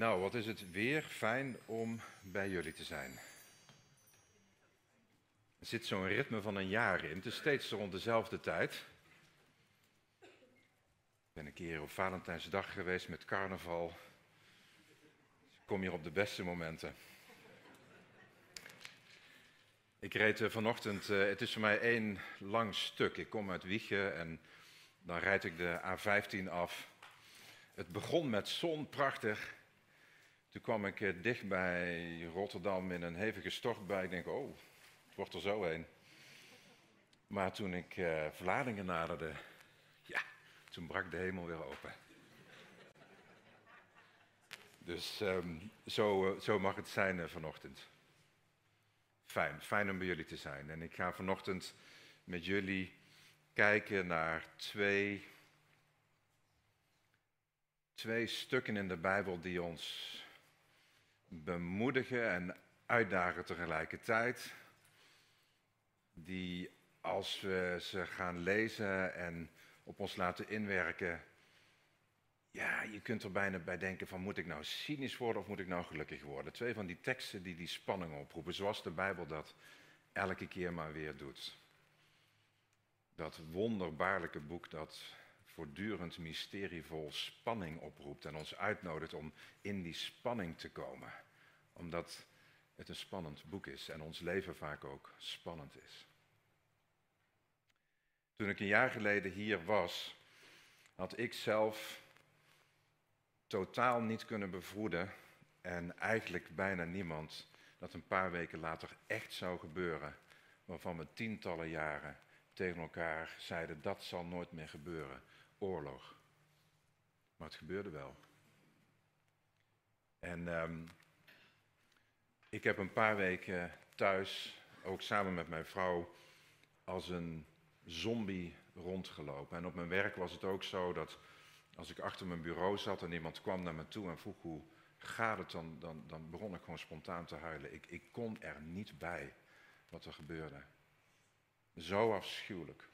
Nou, wat is het weer fijn om bij jullie te zijn. Er zit zo'n ritme van een jaar in. Het is steeds rond dezelfde tijd. Ik ben een keer op Valentijnsdag geweest met carnaval. Ik kom hier op de beste momenten. Ik reed eh, vanochtend, uh, het is voor mij één lang stuk. Ik kom uit Wiegen en dan rijd ik de A15 af. Het begon met zon, prachtig. Toen kwam ik eh, dicht bij Rotterdam in een hevige stortbui. Ik denk, oh, het wordt er zo heen. Maar toen ik uh, Vlaardingen naderde, ja, toen brak de hemel weer open. Dus um, zo, uh, zo, mag het zijn vanochtend. Fijn, fijn om bij jullie te zijn. En ik ga vanochtend met jullie kijken naar twee, twee stukken in de Bijbel die ons bemoedigen en uitdagen tegelijkertijd. Die als we ze gaan lezen en op ons laten inwerken, ja, je kunt er bijna bij denken van moet ik nou cynisch worden of moet ik nou gelukkig worden? Twee van die teksten die die spanning oproepen, zoals de Bijbel dat elke keer maar weer doet. Dat wonderbaarlijke boek dat voortdurend mysterievol spanning oproept en ons uitnodigt om in die spanning te komen. Omdat het een spannend boek is en ons leven vaak ook spannend is. Toen ik een jaar geleden hier was, had ik zelf totaal niet kunnen bevroeden en eigenlijk bijna niemand dat een paar weken later echt zou gebeuren, waarvan we tientallen jaren tegen elkaar zeiden dat zal nooit meer gebeuren oorlog. Maar het gebeurde wel. En um, ik heb een paar weken thuis, ook samen met mijn vrouw, als een zombie rondgelopen. En op mijn werk was het ook zo dat als ik achter mijn bureau zat en iemand kwam naar me toe en vroeg hoe gaat het, dan, dan, dan begon ik gewoon spontaan te huilen. Ik, ik kon er niet bij wat er gebeurde. Zo afschuwelijk.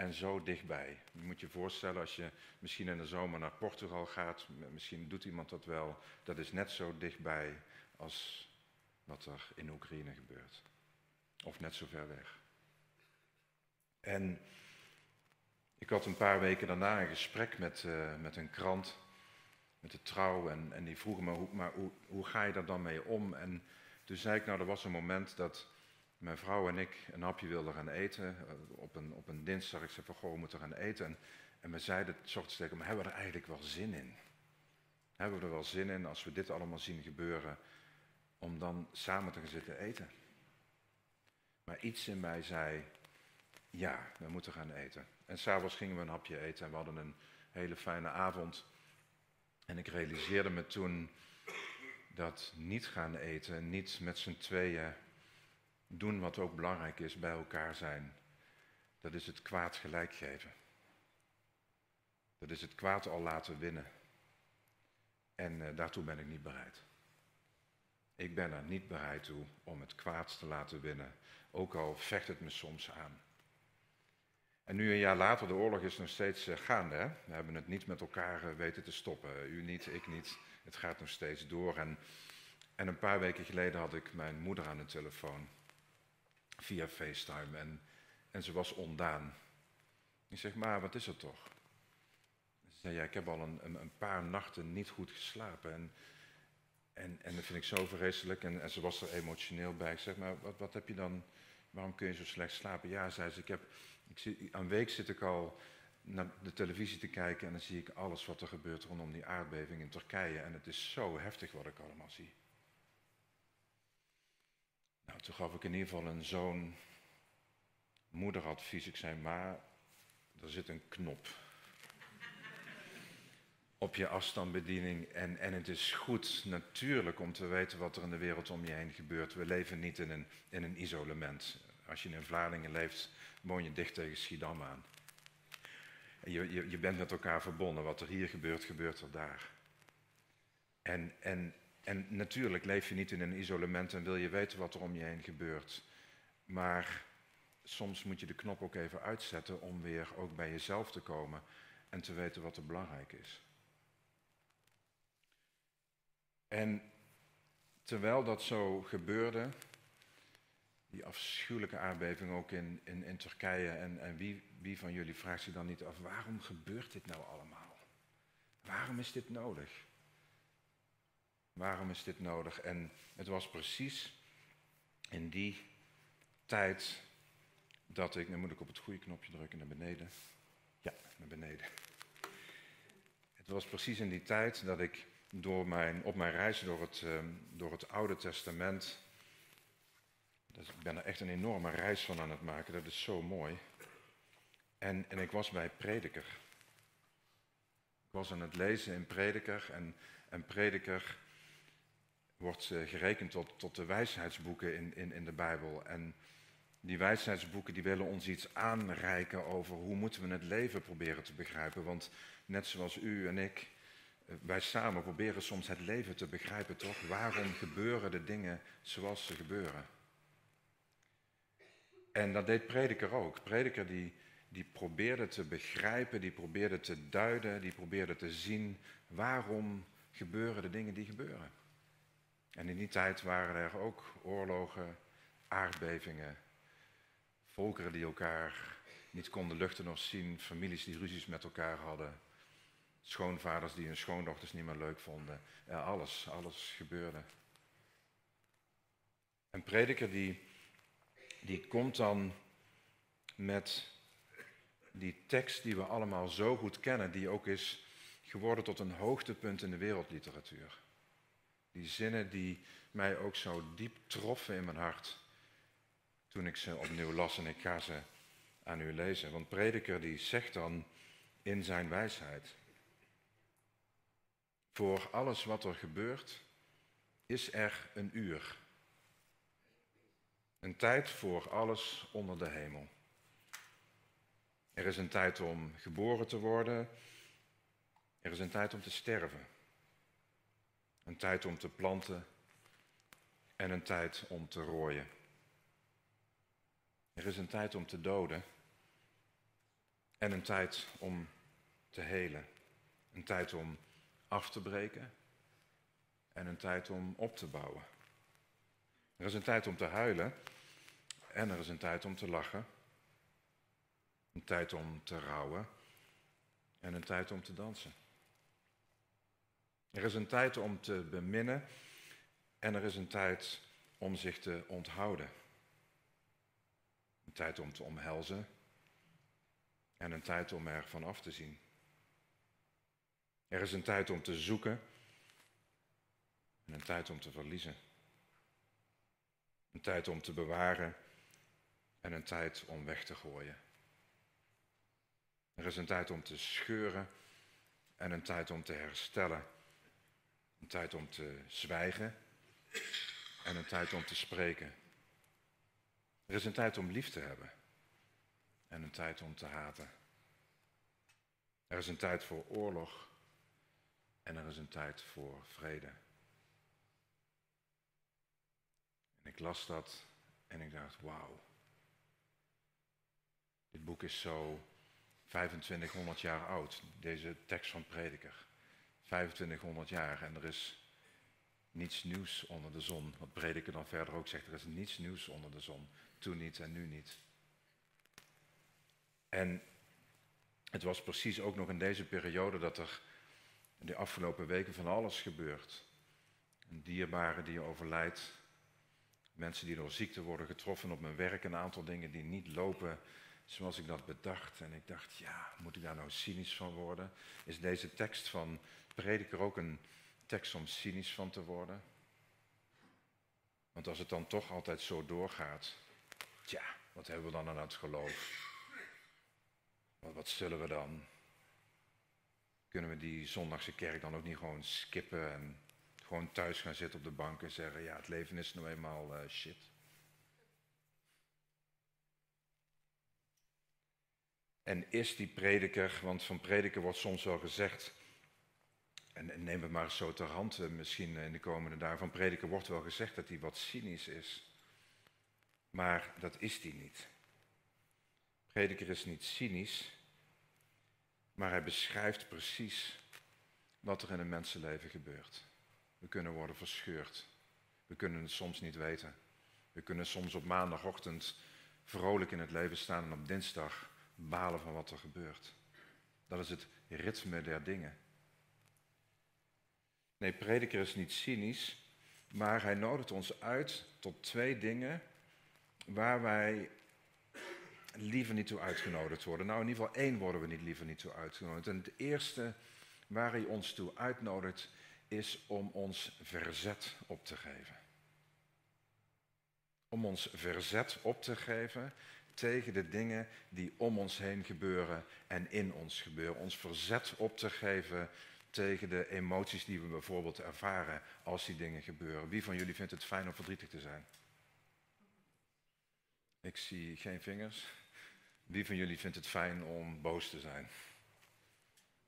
En zo dichtbij. Je moet je voorstellen als je misschien in de zomer naar Portugal gaat, misschien doet iemand dat wel, dat is net zo dichtbij als wat er in Oekraïne gebeurt. Of net zo ver weg. En ik had een paar weken daarna een gesprek met, uh, met een krant, met de trouw, en, en die vroegen me, hoe, maar hoe, hoe ga je daar dan mee om? En toen zei ik, nou, er was een moment dat mijn vrouw en ik een hapje wilden gaan eten. Eh, op een, op een dinsdag, ik zei van, goh, we moeten gaan eten. En, en we zeiden het hebben we er eigenlijk wel zin in? Hebben we er wel zin in, als we dit allemaal zien gebeuren, om dan samen te gaan zitten eten? Maar iets in mij zei, ja, we moeten gaan eten. En s'avonds gingen we een hapje eten en we hadden een hele fijne avond. En ik realiseerde me toen dat niet gaan eten, niet met z'n tweeën doen wat ook belangrijk is, bij elkaar zijn. Dat is het kwaad gelijk geven. Dat is het kwaad al laten winnen. En uh, daartoe ben ik niet bereid. Ik ben er niet bereid toe om het kwaad te laten winnen, ook al vecht het me soms aan. En nu een jaar later, de oorlog is nog steeds uh, gaande. Hè? We hebben het niet met elkaar uh, weten te stoppen. U niet, ik niet. Het gaat nog steeds door. En, en een paar weken geleden had ik mijn moeder aan de telefoon via FaceTime en, en ze was ondaan. Ik zeg, maar wat is er toch? Ze zei, ja, ik heb al een, een, paar nachten niet goed geslapen en, en, en dat vind ik zo vreselijk. En, en ze was er emotioneel bij. Ik zeg, maar wat, wat heb je dan, waarom kun je zo slecht slapen? Ja, zei ze, ik heb, ik zit, aan een week zit ik al naar de televisie te kijken en dan zie ik alles wat er gebeurt rondom die aardbeving in Turkije. En het is zo heftig wat ik allemaal zie. Nou, toen gaf ik in ieder geval een zoon moederadvies. Ik zei, maar er zit een knop op je afstandsbediening. En, en het is goed natuurlijk om te weten wat er in de wereld om je heen gebeurt. We leven niet in een, in een isolement. Als je in Vlaardingen leeft, woon je dicht tegen Schiedam aan. Je, je, je bent met elkaar verbonden. Wat er hier gebeurt, gebeurt er daar. En, en en natuurlijk leef je niet in een isolement en wil je weten wat er om je heen gebeurt. Maar soms moet je de knop ook even uitzetten om weer ook bij jezelf te komen en te weten wat er belangrijk is. En terwijl dat zo gebeurde, die afschuwelijke aardbeving ook in, in, in Turkije, en, en wie, wie van jullie vraagt zich dan niet af, waarom gebeurt dit nou allemaal? Waarom is dit nodig? Waarom is dit nodig? En het was precies in die tijd dat ik, nu moet ik op het goede knopje drukken naar beneden. Ja, naar beneden. Het was precies in die tijd dat ik door mijn, op mijn reis door het, ehm, door het Oude Testament, dus ik ben er echt een enorme reis van aan het maken, dat is zo mooi. En, en ik was bij Prediker. Ik was aan het lezen in Prediker en, en Prediker wordt uh, gerekend tot, tot de wijsheidsboeken in, in, in de Bijbel. En die wijsheidsboeken die willen ons iets aanreiken over hoe moeten we het leven proberen te begrijpen. Want net zoals u en ik, eh, wij samen proberen soms het leven te begrijpen, toch? Waarom gebeuren de dingen zoals ze gebeuren? En dat deed Prediker ook. Prediker die, die probeerde te begrijpen, die probeerde te duiden, die probeerde te zien waarom gebeuren de dingen die gebeuren. En in die tijd waren er ook oorlogen, aardbevingen, volkeren die elkaar niet konden luchten of zien, families die ruzies met elkaar hadden, schoonvaders die hun schoondochters niet meer leuk vonden. Alles, alles gebeurde. Een prediker die, die komt dan met die tekst die we allemaal zo goed kennen, die ook is geworden tot een hoogtepunt in de wereldliteratuur. Die zinnen die mij ook zo diep troffen in mijn hart toen ik ze opnieuw las en ik ga ze aan u lezen. Want prediker die zegt dan in zijn wijsheid, voor alles wat er gebeurt is er een uur. Een tijd voor alles onder de hemel. Er is een tijd om geboren te worden. Er is een tijd om te sterven. Een tijd om te planten en een tijd om te rooien. Er is een tijd om te doden en een tijd om te helen. Een tijd om af te breken en een tijd om op te bouwen. Er is een tijd om te huilen en er is een tijd om te lachen. Een tijd om te rouwen en een tijd om te dansen. Er is een tijd om te beminnen en er is een tijd om zich te onthouden. Een tijd om te omhelzen en een tijd om er van af te zien. Er is een tijd om te zoeken en een tijd om te verliezen. Een tijd om te bewaren en een tijd om weg te gooien. Er is een tijd om te scheuren en een tijd om te herstellen. Een tijd om te zwijgen en een tijd om te spreken. Er is een tijd om lief te hebben en een tijd om te haten. Er is een tijd voor oorlog en er is een tijd voor vrede. En ik las dat en ik dacht, wauw. Dit boek is zo 2500 jaar oud, deze tekst van Prediker. 2500 jaar en er is niets nieuws onder de zon. Wat Prediker dan verder ook zegt, er is niets nieuws onder de zon. Toen niet en nu niet. En het was precies ook nog in deze periode dat er in de afgelopen weken van alles gebeurt. Een dierbare die overlijdt. Mensen die door ziekte worden getroffen op mijn werk. Een aantal dingen die niet lopen zoals ik dat bedacht. En ik dacht, ja, moet ik daar nou cynisch van worden? Is deze tekst van prediker ook een tekst om cynisch van te worden? Want als het dan toch altijd zo doorgaat, tja, wat hebben we dan aan het geloof? Wat, zullen we dan? Kunnen we die zondagse kerk dan ook niet gewoon skippen en gewoon thuis gaan zitten op de bank en zeggen, ja, het leven is nou eenmaal uh, shit. En is die prediker, want van prediker wordt soms wel gezegd, en, neem het maar zo ter hand eh, misschien in de komende dagen, van prediker wordt wel gezegd dat hij wat cynisch is. Maar dat is hij niet. Prediker is niet cynisch, maar hij beschrijft precies wat er in een mensenleven gebeurt. We kunnen worden verscheurd. We kunnen het soms niet weten. We kunnen soms op maandagochtend vrolijk in het leven staan en op dinsdag balen van wat er gebeurt. Dat is het ritme der dingen. Nee, prediker is niet cynisch, maar hij nodigt ons uit tot twee dingen waar wij liever niet toe uitgenodigd worden. Nou, in ieder geval één worden we niet liever niet toe uitgenodigd. En het eerste waar hij ons toe uitnodigt is om ons verzet op te geven. Om ons verzet op te geven tegen de dingen die om ons heen gebeuren en in ons gebeuren. Ons verzet op te geven tegen de emoties die we bijvoorbeeld ervaren als die dingen gebeuren. Wie van jullie vindt het fijn om verdrietig te zijn? Ik zie geen vingers. Wie van jullie vindt het fijn om boos te zijn?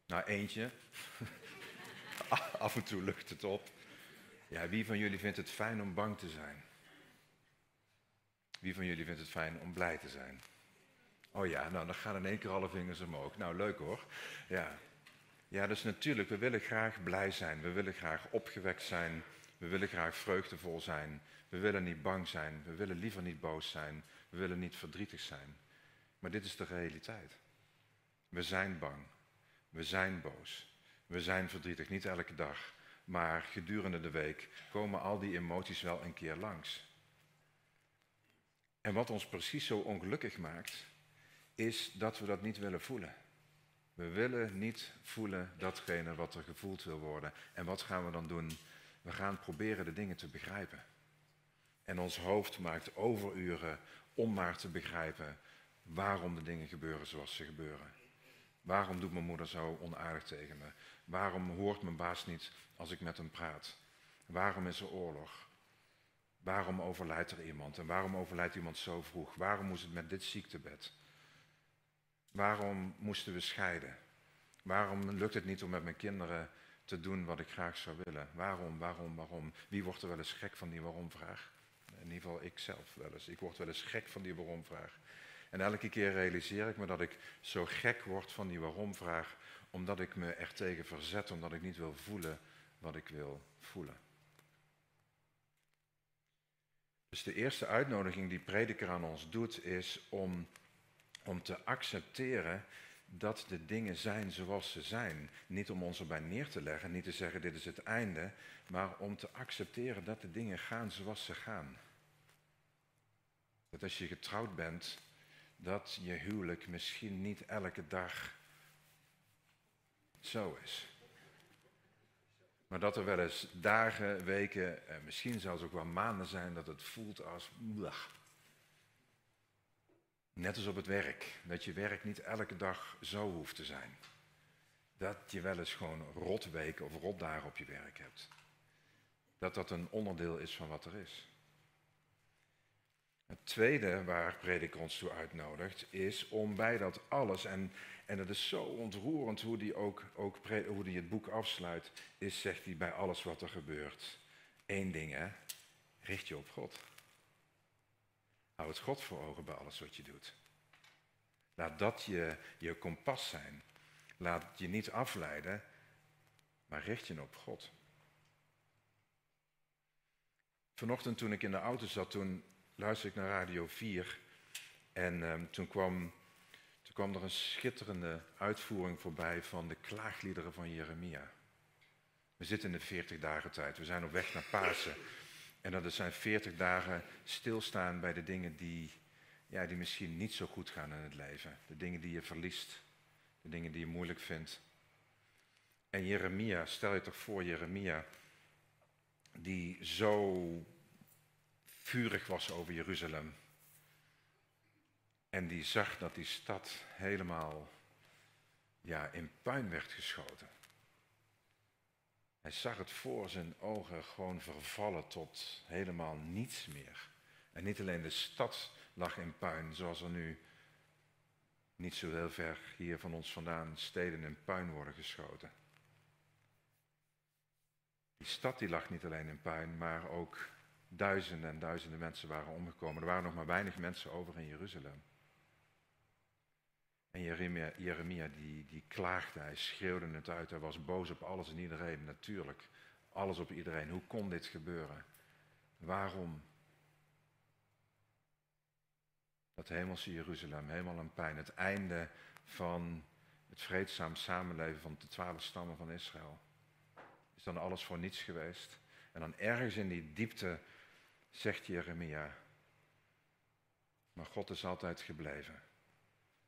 Nou, eentje. Af en toe lukt het op. Ja, wie van jullie vindt het fijn om bang te zijn? Wie van jullie vindt het fijn om blij te zijn? Oh ja, nou dan gaan in één keer alle vingers omhoog. Nou, leuk hoor. Ja. ja, dus natuurlijk, we willen graag blij zijn. We willen graag opgewekt zijn. We willen graag vreugdevol zijn. We willen niet bang zijn. We willen liever niet boos zijn. We willen niet verdrietig zijn. Maar dit is de realiteit. We zijn bang. We zijn boos. We zijn verdrietig. Niet elke dag. Maar gedurende de week komen al die emoties wel een keer langs. En wat ons precies zo ongelukkig maakt, is dat we dat niet willen voelen. We willen niet voelen datgene wat er gevoeld wil worden. En wat gaan we dan doen? We gaan proberen de dingen te begrijpen. En ons hoofd maakt overuren om maar te begrijpen waarom de dingen gebeuren zoals ze gebeuren. Waarom doet mijn moeder zo onaardig tegen me? Waarom hoort mijn baas niet als ik met hem praat? Waarom is er oorlog? Waarom overlijdt er iemand? En waarom overlijdt iemand zo vroeg? Waarom moest het met dit ziektebed? Waarom moesten we scheiden? Waarom lukt het niet om met mijn kinderen te doen wat ik graag zou willen? Waarom, waarom, waarom? Wie wordt er wel eens gek van die waarom-vraag? In ieder geval ik zelf wel eens. Ik word wel eens gek van die waarom-vraag. En elke keer realiseer ik me dat ik zo gek word van die waarom-vraag, omdat ik me er tegen verzet, omdat ik niet wil voelen wat ik wil voelen. Dus de eerste uitnodiging die prediker aan ons doet is om, om te accepteren dat de dingen zijn zoals ze zijn. Niet om ons erbij neer te leggen, niet te zeggen dit is het einde, maar om te accepteren dat de dingen gaan zoals ze gaan. Dat als je getrouwd bent, dat je huwelijk misschien niet elke dag zo is. Maar dat er wel eens dagen, weken, en misschien zelfs ook wel maanden zijn dat het voelt als. Net als op het werk. Dat je werk niet elke dag zo hoeft te zijn. Dat je wel eens gewoon rotweken of rotdagen op je werk hebt. Dat dat een onderdeel is van wat er is. Het tweede waar prediker ons toe uitnodigt, is om bij dat alles, en, en het is zo ontroerend hoe hij ook, ook hoe die het boek afsluit, is, zegt hij bij alles wat er gebeurt. Eén ding, hè? richt je op God. Hou het God voor ogen bij alles wat je doet. Laat dat je, je kompas zijn. Laat je niet afleiden, maar richt je op God. Vanochtend toen ik in de auto zat, toen luisterde ik naar Radio 4 en ehm, toen, kwam, toen kwam er een schitterende uitvoering voorbij van de klaagliederen van Jeremia. We zitten in de 40 dagen tijd, we zijn op weg naar Pasen. En dat zijn 40 dagen stilstaan bij de dingen die, ja, die misschien niet zo goed gaan in het leven. De dingen die je verliest, de dingen die je moeilijk vindt. En Jeremia, stel je toch voor Jeremia, die zo vurig was over Jeruzalem. En die zag dat die stad helemaal ja, in puin werd geschoten. Hij zag het voor zijn ogen gewoon vervallen tot helemaal niets meer. En niet alleen de stad lag in puin, zoals er nu niet zo heel ver hier van ons vandaan steden in puin worden geschoten. Die stad die lag niet alleen in puin, maar ook duizenden en duizenden mensen waren omgekomen. Er waren nog maar weinig mensen over in Jeruzalem. En Jeremia, Jeremia die, die klaagde, hij schreeuwde het uit, hij was boos op alles en iedereen. Natuurlijk, Alles op iedereen. Hoe kon dit gebeuren? Waarom? Dat hemelse Jeruzalem, helemaal een pijn. Het einde van het vreedzaam samenleven van de twaalf stammen van Israël. Is dan alles voor niets geweest? En dan ergens in die diepte zegt Jeremia, maar God is altijd gebleven.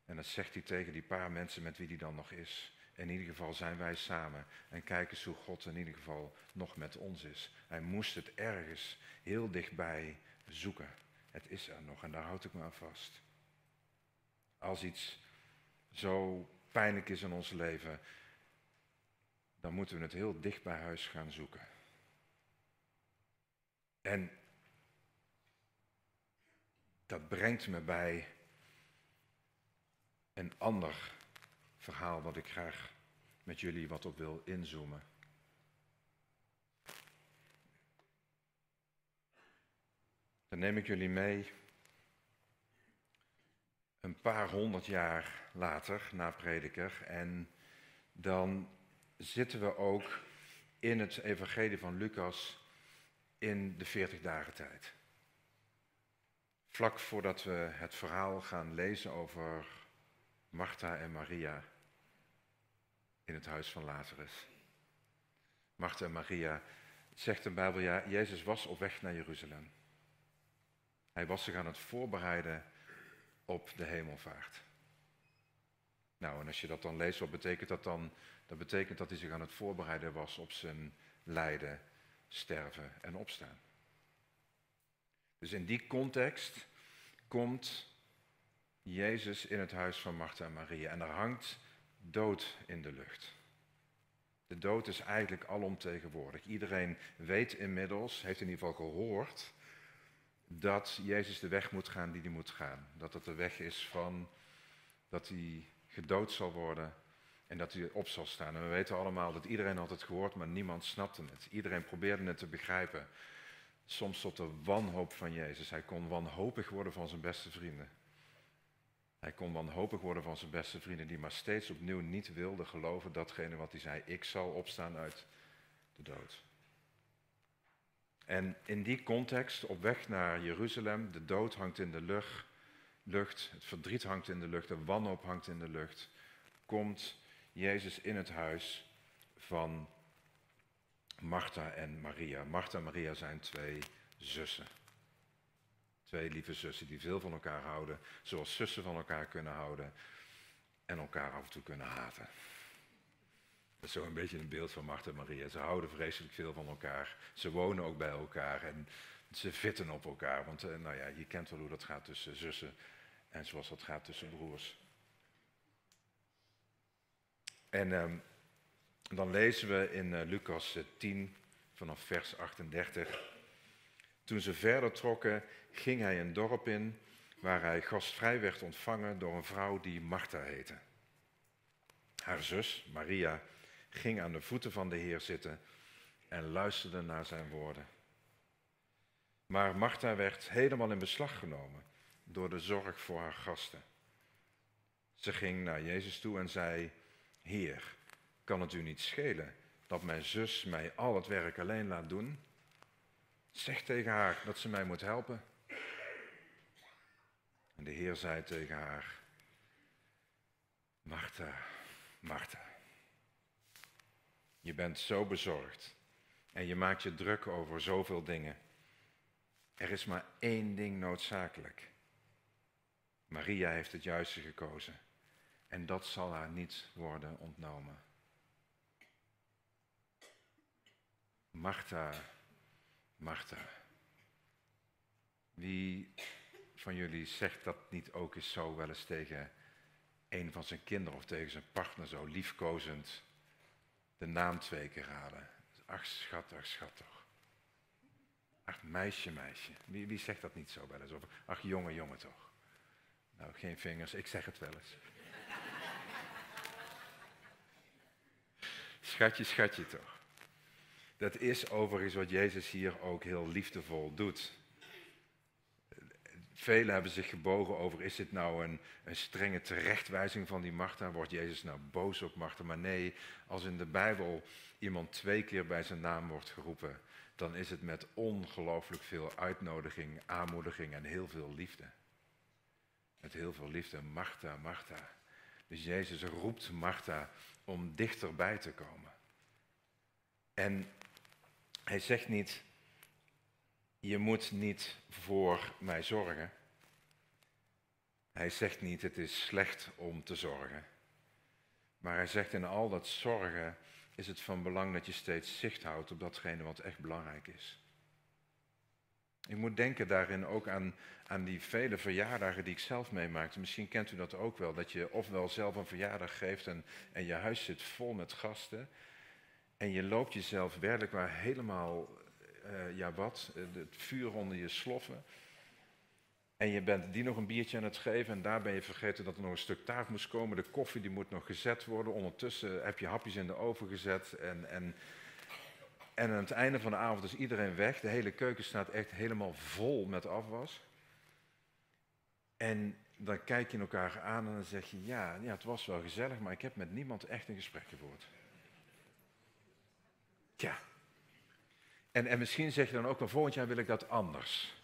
En dat zegt hij tegen die paar mensen met wie hij dan nog is. In ieder geval zijn wij samen en kijk eens hoe God in ieder geval nog met ons is. Hij moest het ergens heel dichtbij zoeken. Het is er nog en daar houd ik me aan vast. Als iets zo pijnlijk is in ons leven, dan moeten we het heel dicht bij huis gaan zoeken. En dat brengt me bij een ander verhaal wat ik graag met jullie wat op wil inzoomen. Dan neem ik jullie mee een paar honderd jaar later, na prediker, en dan zitten we ook in het evangelie van Lucas in de 40 dagen tijd. Vlak voordat we het verhaal gaan lezen over Martha en Maria in het huis van Lazarus. Martha en Maria, zegt de Bijbel, ja, Jezus was op weg naar Jeruzalem. Hij was zich aan het voorbereiden op de hemelvaart. Nou, en als je dat dan leest, wat betekent dat dan? Dat betekent dat hij zich aan het voorbereiden was op zijn lijden, sterven en opstaan. Dus in die context komt Jezus in het huis van Martha en Maria en er hangt dood in de lucht. De dood is eigenlijk alomtegenwoordig. Iedereen weet inmiddels, heeft in ieder geval gehoord, dat Jezus de weg moet gaan die hij moet gaan. Dat het de weg is van dat hij gedood zal worden en dat hij op zal staan. En we weten allemaal dat iedereen had het gehoord, maar niemand snapte het. Iedereen probeerde het te begrijpen. Soms tot de wanhoop van Jezus. Hij kon wanhopig worden van zijn beste vrienden. Hij kon wanhopig worden van zijn beste vrienden, die maar steeds opnieuw niet wilden geloven datgene wat hij zei. Ik zal opstaan uit de dood. En in die context, op weg naar Jeruzalem, de dood hangt in de lucht, het verdriet hangt in de lucht, de wanhoop hangt in de lucht, komt Jezus in het huis van Martha en Maria. Martha en Maria zijn twee zussen. Twee lieve zussen die veel van elkaar houden, zoals zussen van elkaar kunnen houden en elkaar af en toe kunnen haten. Dat is zo een beetje een beeld van Martha en Maria. Ze houden vreselijk veel van elkaar. Ze wonen ook bij elkaar en ze vitten op elkaar. Want eh, nou ja, je kent wel hoe dat gaat tussen zussen en zoals dat gaat tussen broers. En um, dan lezen we in uh, Lucas 10 eh, vanaf vers 38. Toen ze verder trokken, ging hij een dorp in waar hij gastvrij werd ontvangen door een vrouw die Martha heette. Haar zus, Maria, ging aan de voeten van de Heer zitten en luisterde naar zijn woorden. Maar Martha werd helemaal in beslag genomen door de zorg voor haar gasten. Ze ging naar Jezus toe en zei: Heer, kan het u niet schelen dat mijn zus mij al het werk alleen laat doen? Zeg tegen haar dat ze mij moet helpen. En de Heer zei tegen haar: Martha, Martha, je bent zo bezorgd en je maakt je druk over zoveel dingen. Er is maar één ding noodzakelijk. Maria heeft het juiste gekozen en dat zal haar niet worden ontnomen. Martha, Martha. Wie van jullie zegt dat niet ook eens zo wel eens tegen een van zijn kinderen of tegen zijn partner zo liefkozend de naam twee keer raden? Ach schat, ach schat toch. Ach meisje, meisje. Wie, wie zegt dat niet zo wel eens? Of ach jongen, jongen toch. Nou, geen vingers, ik zeg het wel eens. Schatje, schatje toch. Dat is overigens wat Jezus hier ook heel liefdevol doet. velen hebben zich gebogen over, is dit nou een, een strenge terechtwijzing van die Martha? Wordt Jezus nou boos op Martha? Maar nee, als in de Bijbel iemand twee keer bij zijn naam wordt geroepen, dan is het met ongelooflijk veel uitnodiging, aanmoediging en heel veel liefde. Met heel veel liefde, Martha, Martha. Dus Jezus roept Martha om dichterbij te komen. En hij zegt niet, je moet niet voor mij zorgen. Hij zegt niet, het is slecht om te zorgen. Maar hij zegt in al dat zorgen is het van belang dat je steeds zicht houdt op datgene wat echt belangrijk is. Ik moet denken daarin ook aan, aan die vele verjaardagen die ik zelf meemaakte. Misschien kent u dat ook wel, dat je ofwel zelf een verjaardag geeft en, en je huis zit vol met gasten. En je loopt jezelf werkelijk waar helemaal, uh, ja wat, uh, het vuur onder je sloffen. En je bent die nog een biertje aan het geven en daar ben je vergeten dat er nog een stuk taart moest komen. De koffie die moet nog gezet worden. Ondertussen heb je hapjes in de oven gezet en, en en aan het einde van de avond is iedereen weg. De hele keuken staat echt helemaal vol met afwas. En dan kijk je elkaar aan en dan zeg je, ja, ja, het was wel gezellig, maar ik heb met niemand echt een gesprek gevoerd. En, en misschien zeg je dan ook wel, volgend jaar wil ik dat anders.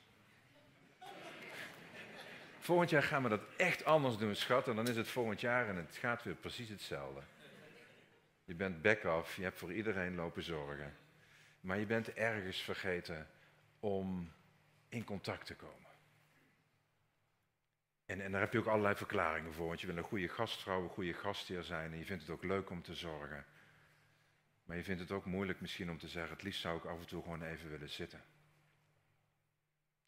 Volgend jaar gaan we dat echt anders doen, schat. En dan is het volgend jaar en het gaat weer precies hetzelfde. Je bent back off, je hebt voor iedereen lopen zorgen. Maar je bent ergens vergeten om in contact te komen. En, en daar heb je ook allerlei verklaringen voor. Want je wil een goede gastvrouw, een goede gastheer zijn. En je vindt het ook leuk om te zorgen. Maar je vindt het ook moeilijk misschien om te zeggen, het liefst zou ik af en toe gewoon even willen zitten.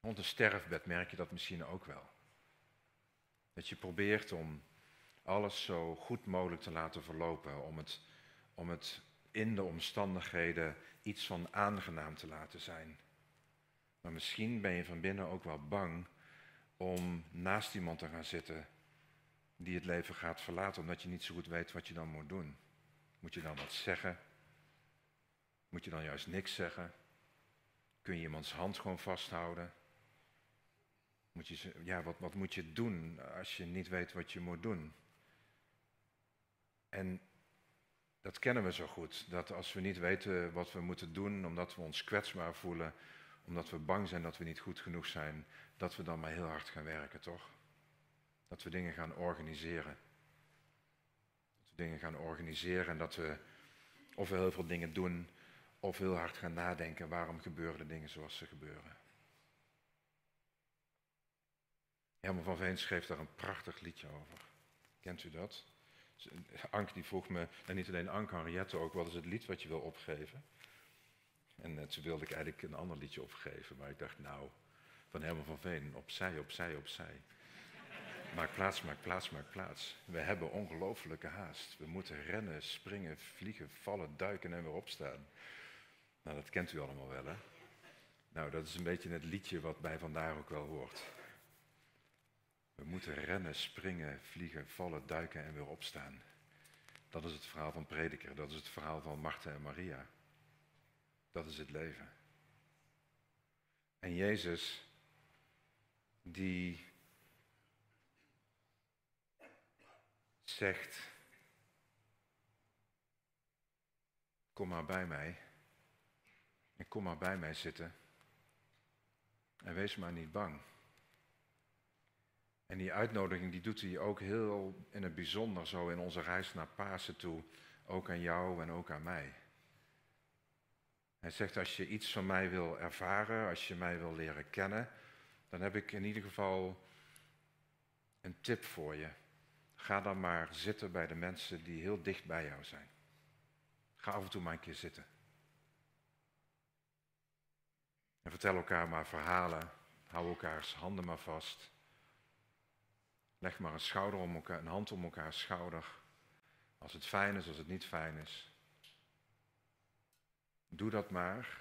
Rond een sterfbed merk je dat misschien ook wel. Dat je probeert om alles zo goed mogelijk te laten verlopen, om het, om het in de omstandigheden iets van aangenaam te laten zijn. Maar misschien ben je van binnen ook wel bang om naast iemand te gaan zitten die het leven gaat verlaten, omdat je niet zo goed weet wat je dan moet doen. Moet je dan wat zeggen? Moet je dan juist niks zeggen? Kun je iemands hand gewoon vasthouden? Moet je, ja, wat, wat moet je doen als je niet weet wat je moet doen? En dat kennen we zo goed. Dat als we niet weten wat we moeten doen, omdat we ons kwetsbaar voelen, omdat we bang zijn dat we niet goed genoeg zijn, dat we dan maar heel hard gaan werken, toch? Dat we dingen gaan organiseren. Dat we dingen gaan organiseren en dat we of we heel veel dingen doen, of heel hard gaan nadenken waarom gebeuren de dingen zoals ze gebeuren. Herman van Veen schreef daar een prachtig liedje over. Kent u dat? Ank die vroeg me, en niet alleen Ank, Henriette ook, wat is het lied wat je wil opgeven? En uh, toen wilde ik eigenlijk een ander liedje opgeven, maar ik dacht, nou, van Herman van Veen, opzij, opzij, opzij. Maak plaats, maak plaats, maak plaats. We hebben ongelofelijke haast. We moeten rennen, springen, vliegen, vallen, duiken en weer opstaan. Nou, dat kent u allemaal wel, hè? Nou, dat is een beetje het liedje wat bij vandaar ook wel hoort. We moeten rennen, springen, vliegen, vallen, duiken en weer opstaan. Dat is het verhaal van Prediker. Dat is het verhaal van Martha en Maria. Dat is het leven. En Jezus, die zegt, kom maar bij mij en kom maar bij mij zitten en wees maar niet bang. En die uitnodiging die doet hij ook heel in het bijzonder zo in onze reis naar Pasen toe. Ook aan jou en ook aan mij. Hij zegt als je iets van mij wil ervaren, als je mij wil leren kennen, dan heb ik in ieder geval een tip voor je. Ga dan maar zitten bij de mensen die heel dicht bij jou zijn. Ga af en toe maar een keer zitten. En vertel elkaar maar verhalen. Hou elkaars handen maar vast. Leg maar een, schouder om elkaar, een hand om elkaar schouder. Als het fijn is, als het niet fijn is. Doe dat maar.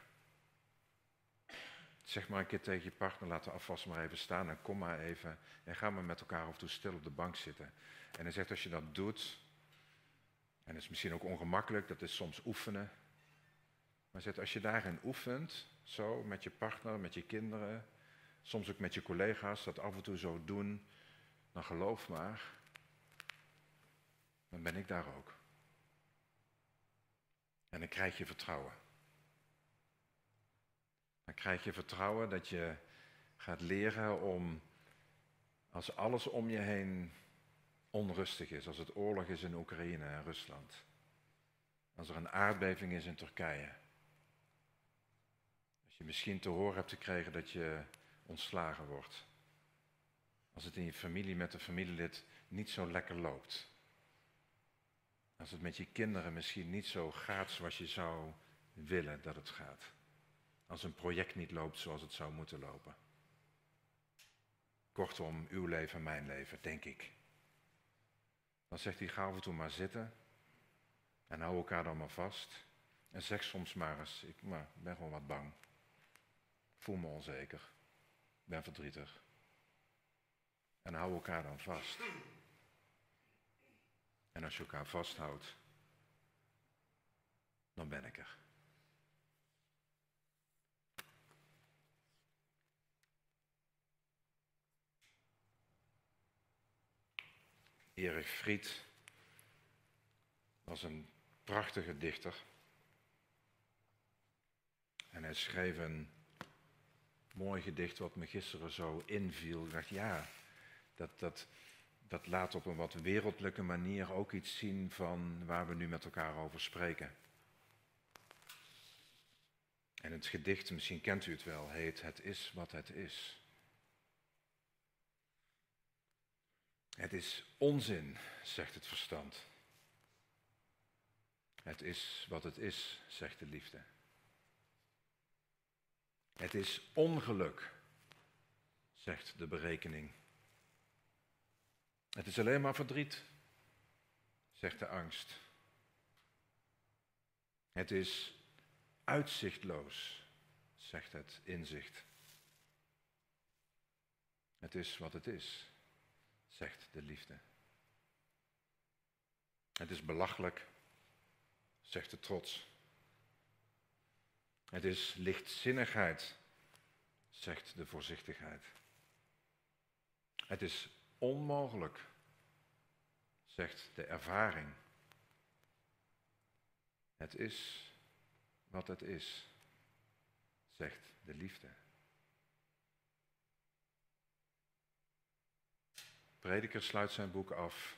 Zeg maar een keer tegen je partner, laat de afwas maar even staan en kom maar even. En ga maar met elkaar en toe stil op de bank zitten. En hij zegt als je dat doet, en dat is misschien ook ongemakkelijk, dat is soms oefenen. Maar zegt als je daarin oefent, zo met je partner, met je kinderen, soms ook met je collega's, dat af en toe zo doen, dan geloof maar, dan ben ik daar ook. En dan krijg je vertrouwen. Dan krijg je vertrouwen dat je gaat leren om, als alles om je heen onrustig is, als het oorlog is in Oekraïne en Rusland, als er een aardbeving is in Turkije, je misschien te horen hebt gekregen dat je ontslagen wordt, als het in je familie met een familielid niet zo lekker loopt, als het met je kinderen misschien niet zo gaat zoals je zou willen dat het gaat. Als een project niet loopt zoals het zou moeten lopen. Kortom, uw leven, mijn leven, denk ik. Dan zegt hij, ga af en toe maar zitten. En hou elkaar dan maar vast. En zeg soms maar eens, ik ben gewoon wat bang. Voel me onzeker. ben verdrietig. En hou elkaar dan vast. En als je elkaar vasthoudt, dan ben ik er. Erich Fried was een prachtige dichter. En hij schreef een mooi gedicht wat me gisteren zo inviel. Ik dacht, ja, dat, dat, dat laat op een wat wereldlijke manier ook iets zien van waar we nu met elkaar over spreken. En het gedicht, misschien kent u het wel, heet Het is wat het is. Het is onzin, zegt het verstand. Het is wat het is, zegt de liefde. Het is ongeluk, zegt de berekening. Het is alleen maar verdriet, zegt de angst. Het is uitzichtloos, zegt het inzicht. Het is wat het is, zegt de liefde. Het is belachelijk, zegt de trots. Het is lichtzinnigheid, zegt de voorzichtigheid. Het is onmogelijk, zegt de ervaring. Het is wat het is, zegt de liefde. Prediker sluit zijn boek af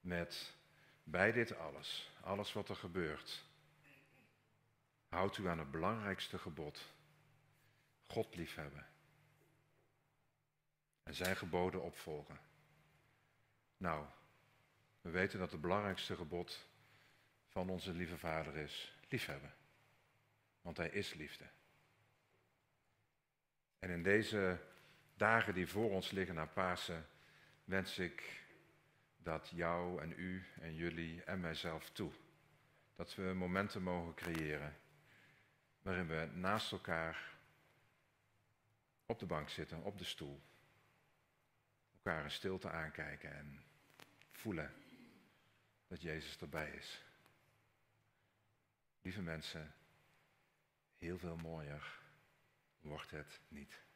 met bij dit alles, alles wat er gebeurt, houdt u aan het belangrijkste gebod, God liefhebben en zijn geboden opvolgen. Nou, we weten dat het belangrijkste gebod van onze lieve Vader is liefhebben. Want Hij is liefde. En in deze dagen die voor ons liggen naar Pasen, wens ik dat jou en u en jullie en mijzelf toe. Dat we momenten mogen creëren waarin we naast elkaar op de bank zitten, op de stoel, elkaar in stilte aankijken en voelen dat Jezus erbij is. Lieve mensen, heel veel mooier wordt het niet.